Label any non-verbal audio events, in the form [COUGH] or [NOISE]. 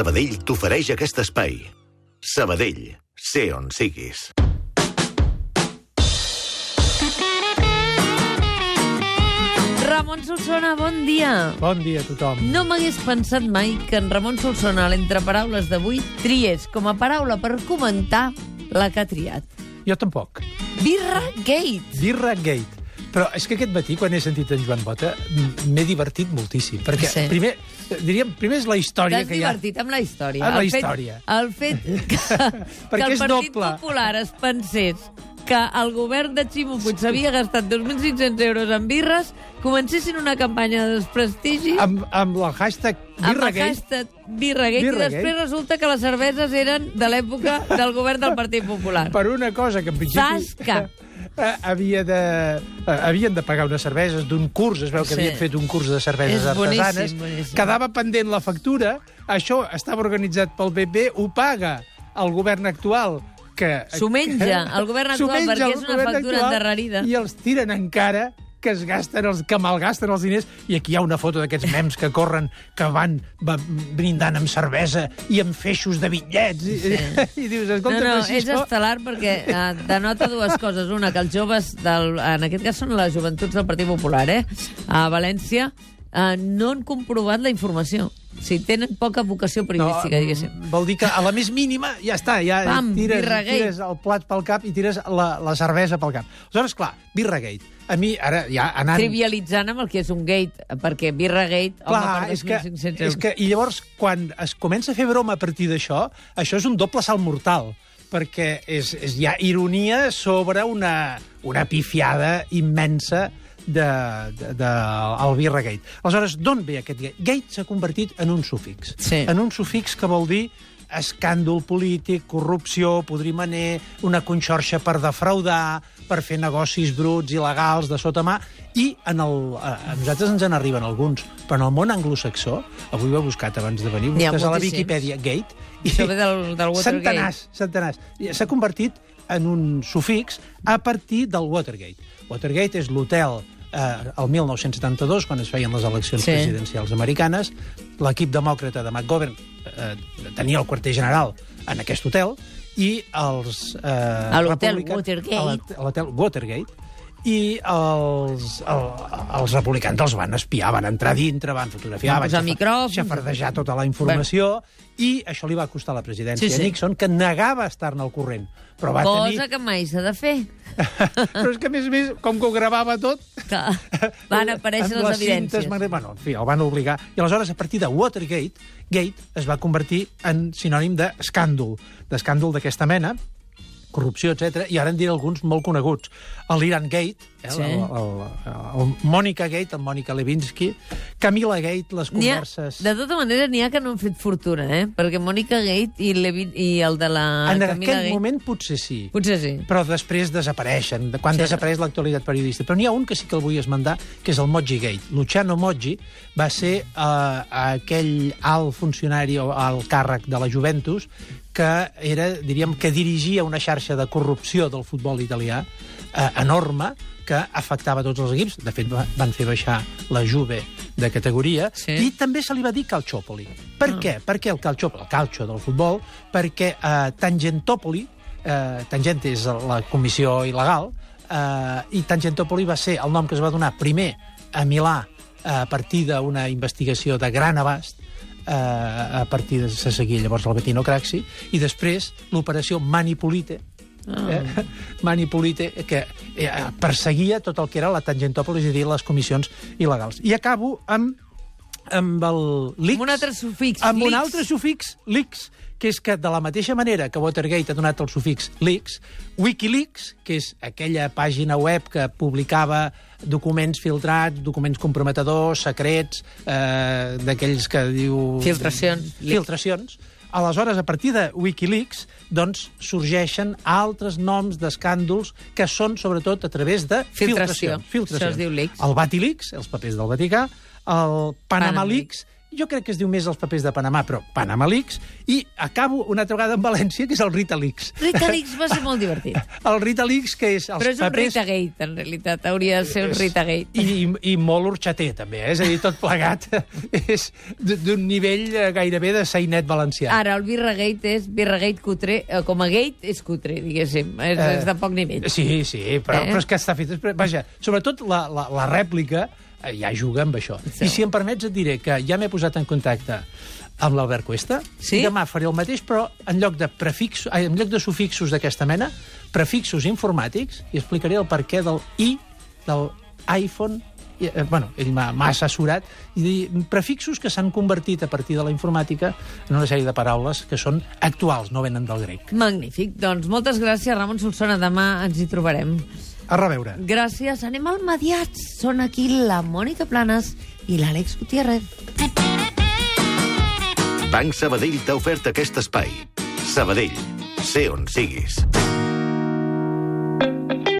Sabadell t'ofereix aquest espai. Sabadell, sé on siguis. Ramon Solsona, bon dia. Bon dia a tothom. No m'hagués pensat mai que en Ramon Solsona, a l'entre paraules d'avui, triés com a paraula per comentar la que ha triat. Jo tampoc. Birra Gate. Birra Gate. Però és que aquest matí, quan he sentit en Joan Bota, m'he divertit moltíssim. Perquè Sí. primer, diríem, primer és la història T'has que hi ha... divertit amb la història. Amb la El fet- història. El fet [LAUGHS] que, que el Partit doble. Popular es pensés que el govern de Ximo Puig s'havia gastat 2.500 euros en birres, comencessin una campanya de desprestigi Amb, amb el hashtag amb Birra el hashtag Birragate, i Birragate. després resulta que les cerveses eren de l'època del govern del Partit Popular. per una cosa que en principi... Zasca. Eh, havia de, eh, havien de pagar unes cerveses d'un curs, es veu que Sí. havien fet un curs de cerveses És boníssim, artesanes, boníssim. quedava pendent la factura, això estava organitzat pel PP, ho paga el govern actual, que... S'ho menja, [LAUGHS] el govern actual, menja perquè és una factura endarrerida. I els tiren encara que es gasten els, que malgasten els diners i aquí hi ha una foto d'aquests mems que corren que van, van brindant amb cervesa i amb feixos de bitllets i, Sí. i dius, No, escolta, no, però si és estel·lar perquè eh, denota dues coses. Una, que els joves, del, en aquest cas són les joventuts del Partit Popular, eh, a València, eh, no han comprovat la informació. O sigui, tenen poca vocació periodística, no, diguéssim. Vol dir que a la més mínima ja està, ja Pam, tires, tires el plat pel cap i tires la, la cervesa pel cap. Aleshores, clar, Birragate. A mi, ara, ja anant... Trivialitzant amb el que és un gate, perquè Birragate, home, Clar, per és que, 2.500 és que, I llavors, quan es comença a fer broma a partir d'això, això és un doble salt mortal, perquè és, és ja ironia sobre una, una pifiada immensa de, de, de el Birragate. Aleshores, d'on ve aquest gate? Gate s'ha convertit en un sufix. Sí. En un sufix que vol dir escàndol polític, corrupció, podrimaner, una conxorxa per defraudar, per fer negocis bruts, il·legals, de sota mà, i en el, a, nosaltres ens en arriben alguns, però en el món anglosaxó, avui ho he buscat abans de venir, busques a la. Wikipedia Gate, i Això ve del, del Watergate. centenars, centenars. S'ha convertit en un sufix a partir del Watergate. Watergate és l'hotel eh, el 1972, quan es feien les eleccions Sí. presidencials americanes, l'equip demòcrata de McGovern eh, tenia el quarter general en aquest hotel i els... Eh, A l'hotel Watergate. A l'hotel Watergate i els, el, els republicans els van espiar, van entrar dintre, van fotografiar, Van xafa- micròfons. xafardejar tota la informació, i això li va costar la presidència Sí, sí, a Nixon, que negava estar-ne al corrent. Però va Cosa tenir... que mai s'ha de fer. [LAUGHS] Però és que, a més a més, com que ho gravava tot... Que van [LAUGHS] aparèixer les cintes evidències. magne- Bueno, en fi, el van obligar. I aleshores, a partir de Watergate, Gate es va convertir en sinònim d'escàndol, d'escàndol d'aquesta mena, corrupció, etc. I ara en diré alguns molt coneguts. L'Iran Gate, eh, Sí. el, el, el, Mònica Gate, el Mònica Levinsky, Camila Gate, les N'hi ha, converses... de tota manera, n'hi ha que no han fet fortuna, eh? Perquè Mònica Gate i, Levin, i el de la en Camila aquell Gate... moment potser sí. Potser sí. però després desapareixen, de- quan Sí. desapareix l'actualitat periodista. Però n'hi ha un que sí que el vull esmentar, que és el Moggi Gate. Luciano Moggi va ser eh, aquell alt funcionari o alt càrrec de la Juventus que era, diríem, que dirigia una xarxa de corrupció del futbol italià eh, enorme que afectava tots els equips. De fet, va- van fer baixar la Juve de categoria. Sí. I també se li va dir Calciopoli. Per Ah. què? Perquè el calcio, el calcio del futbol, perquè eh, Tangentopoli, eh, Tangent és la comissió il·legal, eh, i Tangentopoli va ser el nom que es va donar primer a Milà eh, a partir d'una investigació de gran abast, a partir de se seguia llavors el Bettino Craxi, i després l'operació Manipolite, Ah. [LAUGHS] eh? Manipolite, que eh, perseguia tot el que era la Tangentòpolis, és a dir, les comissions il·legals. I acabo amb amb el Leaks. Amb un altre sufix, Amb un leaks. altre sufix, Leaks, que és que de la mateixa manera que Watergate ha donat el sufix Leaks, Wikileaks, que és aquella pàgina web que publicava documents filtrats, documents comprometedors, secrets, eh, d'aquells que diu... Filtracions. Filtracions. Aleshores, a partir de Wikileaks, doncs, sorgeixen altres noms d'escàndols que són, sobretot, a través de Filtració. filtracions. filtracions. Això es diu leaks. El Vatileaks, els papers del Vaticà, el Panama Leaks jo crec que es diu més els papers de Panamà, però Panama Leaks, i acabo una altra vegada en València, que és el Rita Leaks. Rita Leaks va ser molt divertit. [LAUGHS] El Rita Leaks, que és els Però és un papers... Rita Gate, en realitat. Hauria de ser un Rita Gate. I, i, i molt horxater, també, eh? és a dir, tot plegat [LAUGHS] és d'un nivell eh, gairebé de sainet valencià. Ara, el Birragate és Birragate cutre. eh, Com a gate és cutre, diguéssim. És, Eh, és de poc nivell. Sí, sí, però, Eh? però és que està fet... Vaja, sobretot la, la, la rèplica ja juga amb això. Sí. I si em permets et diré que ja m'he posat en contacte amb l'Albert Cuesta, Sí? i demà faré el mateix, però en lloc de prefixos, ai, en lloc de sufixos d'aquesta mena, prefixos informàtics, i explicaré el perquè del i, del iPhone, i, eh, bueno, ell m'ha m'ha assessorat, i dir, prefixos que s'han convertit a partir de la informàtica en una sèrie de paraules que són actuals, no venen del grec. Magnífic. Doncs moltes gràcies, Ramon Solsona. Demà ens hi trobarem. A reveure. Gràcies. Anem al Mediats. Són aquí la Mònica Planes i l'Àlex Gutiérrez. Banc Sabadell t'ha ofert aquest espai. Sabadell, sé on siguis.